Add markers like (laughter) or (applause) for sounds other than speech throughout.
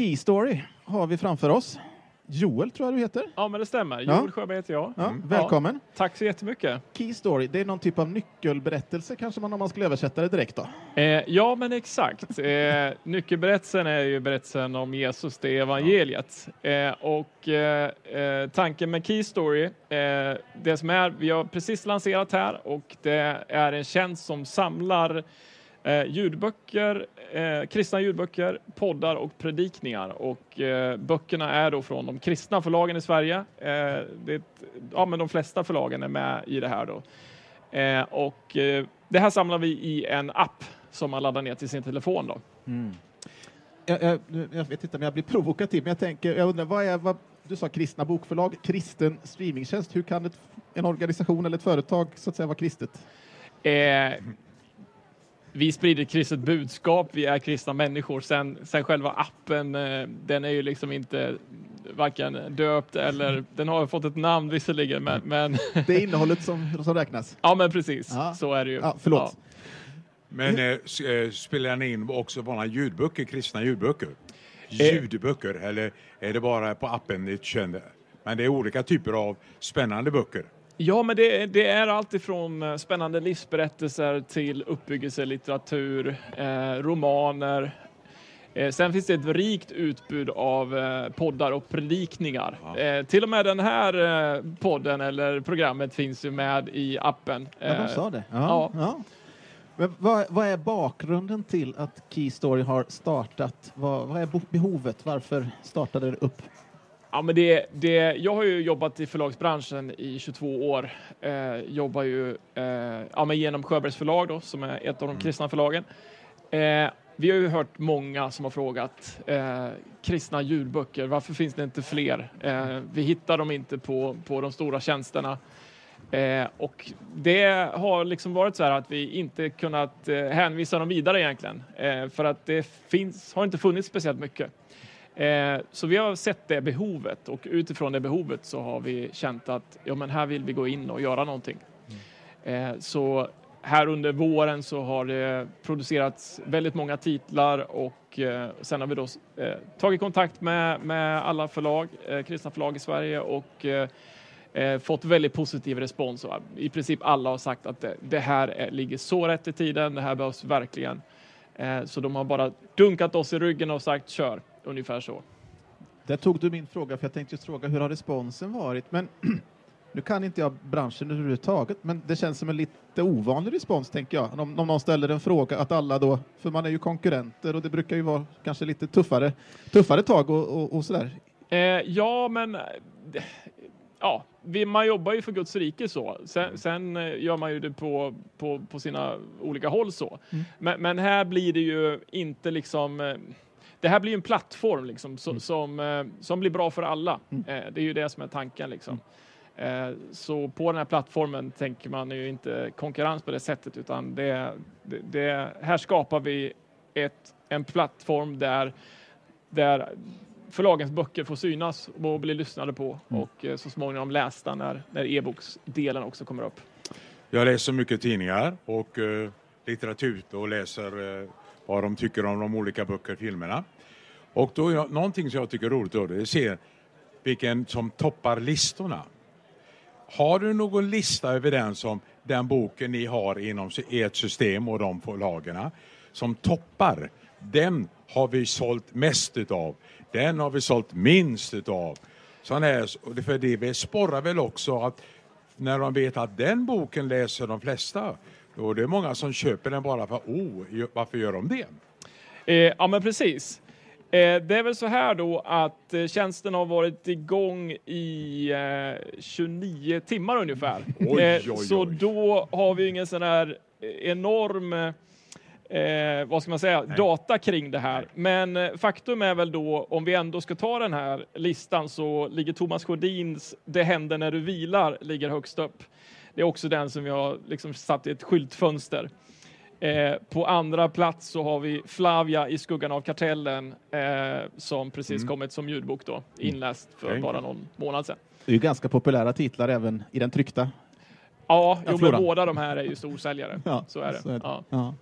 Key Story har vi framför oss. Joel tror jag du heter. Ja, men det stämmer. Ja. Joel Sjöberg heter jag. Ja, Välkommen. Tack så jättemycket. Key Story, det är någon typ av nyckelberättelse kanske man om man skulle översätta det direkt då. Eh, ja, men exakt. Eh, nyckelberättelsen är ju berättelsen om Jesus, det är evangeliet. Eh, och eh, eh, tanken med Key Story, eh, det som är, vi har precis lanserat här och det är en tjänst som samlar eh, ljudböcker, eh, kristna ljudböcker, poddar och predikningar. Och eh, böckerna är då från de kristna förlagen i Sverige. Eh, det ja, men de flesta förlagen är med i det här då. Eh, och eh, det här samlar vi i en app som man laddar ner till sin telefon då. Jag, jag, jag vet inte om jag blir provokativ, men jag tänker, jag undrar, vad är, vad, du sa kristna bokförlag, kristen streamingtjänst, hur kan ett, en organisation eller ett företag så att säga vara kristet? Vi sprider ett kristet budskap, vi är kristna människor. Sen, sen själva appen, eh, den är ju liksom inte varken döpt eller, den har fått ett namn visserligen, men, men (laughs) Det är innehållet som, som räknas. ja men precis, Ja. så är det ju. Ja, förlåt. Men eh, eh, spelar ni in också vanliga ljudböcker, kristna ljudböcker? Eh. Ljudböcker, eller är det bara på appen ni känner? Men det är olika typer av spännande böcker. Ja, men det, det är allt ifrån eh, spännande livsberättelser till uppbyggelselitteratur, eh, romaner. Eh, sen finns det ett rikt utbud av eh, poddar och predikningar. Eh, till och med den här eh, podden eller programmet finns ju med i appen. Ja, de sa det. ja. ja. Men vad, vad är bakgrunden till att Key Story har startat? Vad, vad är behovet? Varför startade det upp? Ja, men det, det, jag har ju jobbat i förlagsbranschen i 22 år. Eh, jobbar ju eh, ja, men genom Sjöbergs förlag då, som är ett av de kristna förlagen. Eh, vi har ju hört många som har frågat eh, kristna ljudböcker, varför finns det inte fler? Eh, vi hittar dem inte på, på de stora tjänsterna. Eh, och det har liksom varit så här att vi inte kunnat eh, hänvisa dem vidare egentligen. Eh, för att det finns, har inte funnits speciellt mycket. Eh, så vi har sett det behovet och utifrån det behovet så har vi känt att ja, men här vill vi gå in och göra någonting. Eh, så här under våren så har det producerats väldigt många titlar och eh, sen har vi då eh, tagit kontakt med, med alla förlag, eh, kristna förlag i Sverige och fått väldigt positiv respons. I princip alla har sagt att det, det här är, ligger så rätt i tiden, det här behövs verkligen. Så de har bara dunkat oss i ryggen och sagt kör, ungefär så. Där tog du min fråga, för jag tänkte just fråga hur har responsen varit? Men (clears throat) nu kan inte jag branschen överhuvudtaget, men det känns som en lite ovanlig respons, tänker jag. Om, om någon ställer en fråga, att alla då, för man är ju konkurrenter och det brukar ju vara kanske lite tuffare, tuffare tag och, och, och sådär. Eh, ja, men eh, ja, vi, man jobbar ju för Guds rike så. Sen, sen eh, gör man ju det på, på, på sina olika håll så. Men, men här blir det ju inte liksom eh, det här blir en plattform liksom, som, som, eh, som blir bra för alla. Eh, det är ju det som är tanken. Liksom. Eh, så på den här plattformen tänker man ju inte konkurrens på det sättet utan det, det, det, här skapar vi ett, en plattform där, där förlagens böcker får synas och bli lyssnade på och eh, så småningom lästa när, när e-boksdelen också kommer upp. Jag läser mycket tidningar och eh, litteratur och läser eh, vad de tycker om de olika böcker filmerna. Och då är jag, någonting som jag tycker är roligt då, det är att se vilken som toppar listorna. Har du någon lista över den som den boken ni har inom ert system och de förlagen som toppar? Den har vi sålt mest utav. Den har vi sålt minst utav. Sån här, för det sporrar väl också att när de vet att den boken läser de flesta, är det många som köper den bara för oh, varför gör de det? Eh, ja, men precis. Eh, det är väl så här då att eh, tjänsten har varit igång i eh, 29 timmar ungefär. Oj, Eh, oj, Så oj. då har vi ingen sån här enorm eh, vad ska man säga, data kring det här. Men eh, faktum är väl då, om vi ändå ska ta den här listan, så ligger Thomas Sjödins Det händer när du vilar ligger högst upp. Det är också den som jag har liksom satt i ett skyltfönster. Eh, på andra plats så har vi Flavia i skuggan av kartellen eh, som precis kommit som ljudbok då, inläst för Okej. bara någon månad sedan. Det är ju ganska populära titlar även i den tryckta. Ja, jo, men båda de här är ju storsäljare. (laughs) Ja, så är det. så är det. Ja. Ja.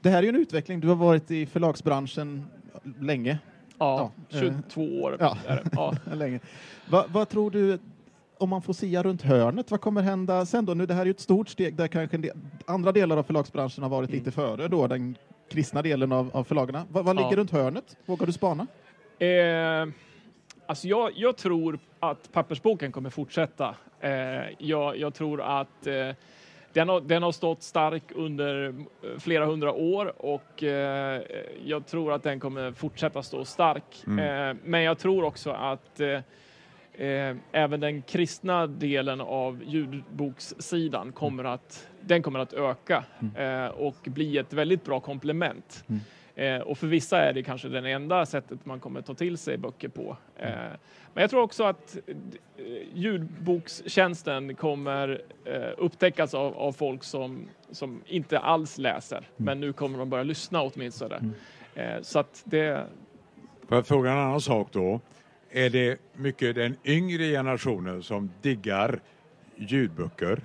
Det här är ju en utveckling. Du har varit i förlagsbranschen länge. Ja, Ja, 22 år ja. är det. Ja. (laughs) länge. Va, vad tror du, om man får sia runt hörnet, vad kommer hända sen då? Nu, det här är ju ett stort steg där kanske del, andra delar av förlagsbranschen har varit lite före då, den kristna delen av, av förlagarna. Va, vad ligger Ja. runt hörnet? Vågar du spana? Eh, alltså jag, jag tror att pappersboken kommer fortsätta. Eh, jag, jag tror att eh, den, har, den har stått stark under eh, flera hundra år och eh, jag tror att den kommer fortsätta stå stark. Eh, men jag tror också att eh, även den kristna delen av ljudbokssidan kommer att, den kommer att öka eh, och bli ett väldigt bra komplement. Eh, och för vissa är det kanske det enda sättet man kommer ta till sig böcker på. Eh, men jag tror också att eh, ljudbokstjänsten kommer eh, upptäckas av, av folk som, som inte alls läser, men nu kommer de börja lyssna åtminstone. Eh, så att det, Får jag fråga en annan sak då? Är det mycket den yngre generationen som diggar ljudböcker?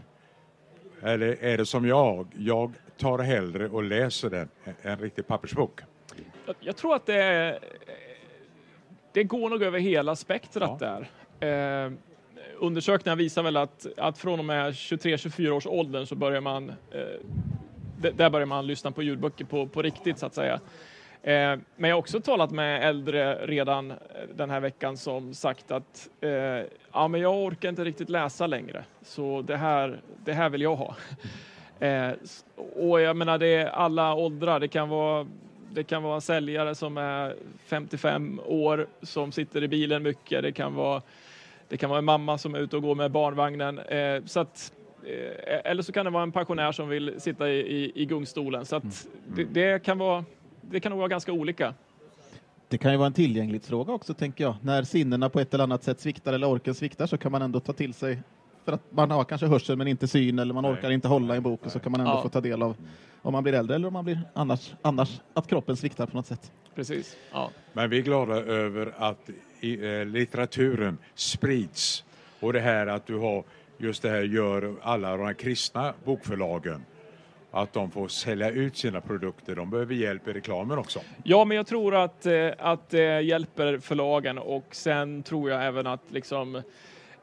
Eller är det som jag, jag tar hellre och läser den än en riktig pappersbok? Jag, jag tror att det, det går nog över hela spektrat där. Eh, undersökningar visar väl att, att från och med 23-24 års åldern så börjar man, eh, där börjar man lyssna på ljudböcker på, på riktigt så att säga. Eh, men jag har också talat med äldre redan eh, den här veckan som sagt att eh, ja, men jag orkar inte riktigt läsa längre, så det här, det här vill jag ha. (laughs) Och jag menar, det är alla åldrar. Det kan vara det kan vara en säljare som är 55 år som sitter i bilen mycket. Det kan vara, det kan vara en mamma som är ute och går med barnvagnen. Eh, så att, eh, eller så kan det vara en pensionär som vill sitta i, i, i gungstolen. Så att det, det, kan vara, det kan nog vara ganska olika. Det kan ju vara en tillgänglighetsfråga också, tänker jag. När sinnena på ett eller annat sätt sviktar eller orken sviktar så kan man ändå ta till sig för att man har kanske hörsel men inte syn eller man Nej. orkar inte hålla i en bok och så kan man ändå Ja. få ta del av om man blir äldre eller om man blir annars, annars att kroppen sviktar på något sätt. Precis. Ja. Men vi är glada över att i, eh, litteraturen sprids och det här att du har just det här gör alla de här kristna bokförlagen att de får sälja ut sina produkter. De behöver hjälp i reklamen också. Ja, men jag tror att, eh, att det hjälper förlagen och sen tror jag även att liksom,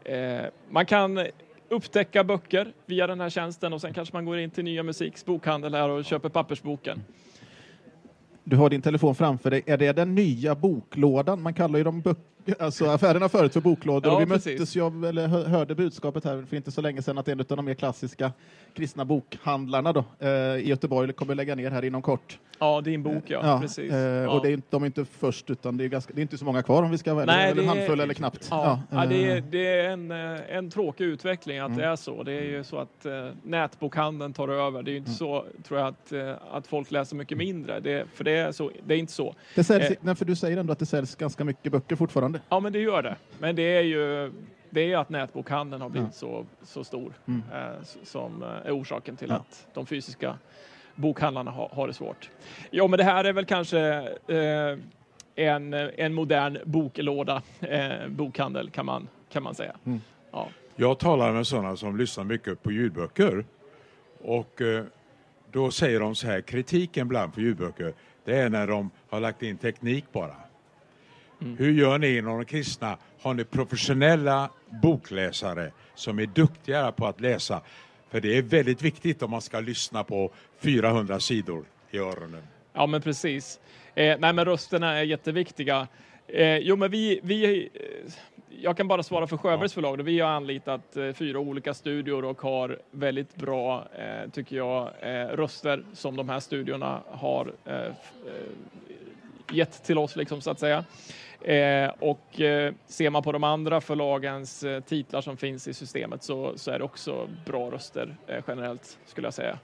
eh, man kan upptäcka böcker via den här tjänsten och sen kanske man går in till Nya Musiks bokhandel här och köper pappersboken. Du har din telefon framför dig. Är det den nya boklådan? Man kallar ju de böcker, (laughs) alltså affärerna förut för boklådor. Ja, och vi precis. möttes ju eller hö- hörde budskapet här för inte så länge sedan att en av de mer klassiska kristna bokhandlarna då, eh, i Göteborg kommer lägga ner här inom kort. Ja, din bok ja, precis. eh, ja. Och det är, de är inte först, utan det är, ganska, det är inte så många kvar om vi ska vara Nej, eller en det är- handfull eller knappt. Ja, ja, det, eh, är, det är en, eh, en tråkig utveckling att Mm. det är så. Det är ju så att eh, nätbokhandeln tar över. Det är ju Mm. inte så, tror jag, att, eh, att folk läser mycket mindre. Det, för det är, så, det är inte så. det säljs, eh, nej, för du säger ändå att det säljs ganska mycket böcker fortfarande. Ja, men det gör det. Men det är ju det är att nätbokhandeln har blivit Ja. så, så stor Mm. eh, som eh, är orsaken till Ja. att de fysiska bokhandlarna har, har det svårt. Ja, men det här är väl kanske eh, en, en modern boklåda, eh, bokhandel kan man, kan man säga. Mm. Ja. Jag talar med sådana som lyssnar mycket på ljudböcker och eh, då säger de så här, kritiken ibland på ljudböcker, det är när de har lagt in teknik bara. Hur gör ni inom de kristna? Har ni professionella bokläsare som är duktigare på att läsa? För det är väldigt viktigt om man ska lyssna på 400 sidor i öronen. Ja, men precis. Eh, nej, men rösterna är jätteviktiga. Eh, jo, men vi, vi, eh, jag kan bara svara för Sjöbergs förlag. Då. Vi har anlitat eh, fyra olika studior och har väldigt bra, eh, tycker jag, eh, röster som de här studiorna har eh, gett till oss, liksom, så att säga. Eh, och eh, ser man på de andra förlagens eh, titlar som finns i systemet så, så är det också bra röster generellt, skulle jag säga.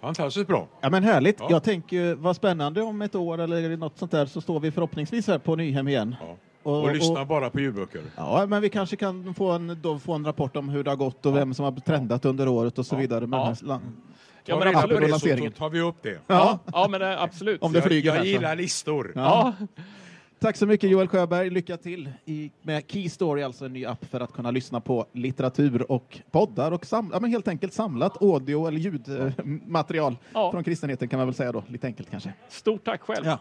Fantastiskt bra. Ja men härligt. Ja. Jag tänker vad spännande om ett år eller något sånt där så står vi förhoppningsvis här på Nyhem igen. Ja. Och, lyssna bara på ljudböcker. Ja, men vi kanske kan få en, då få en rapport om hur det har gått och vem som har trendat under året och så Ja. vidare. Med Ja. den Ja, men absolut. det så, tar vi upp det. Ja, ja men absolut. Om det flyger jag jag gillar listor. Ja. Tack så mycket Joel Sjöberg. Lycka till i, med Key Story, alltså en ny app för att kunna lyssna på litteratur och poddar och sam, ja, men helt enkelt samlat audio eller ljudmaterial Ja. från kristenheten kan man väl säga då, lite enkelt kanske. Stort tack själv. Ja.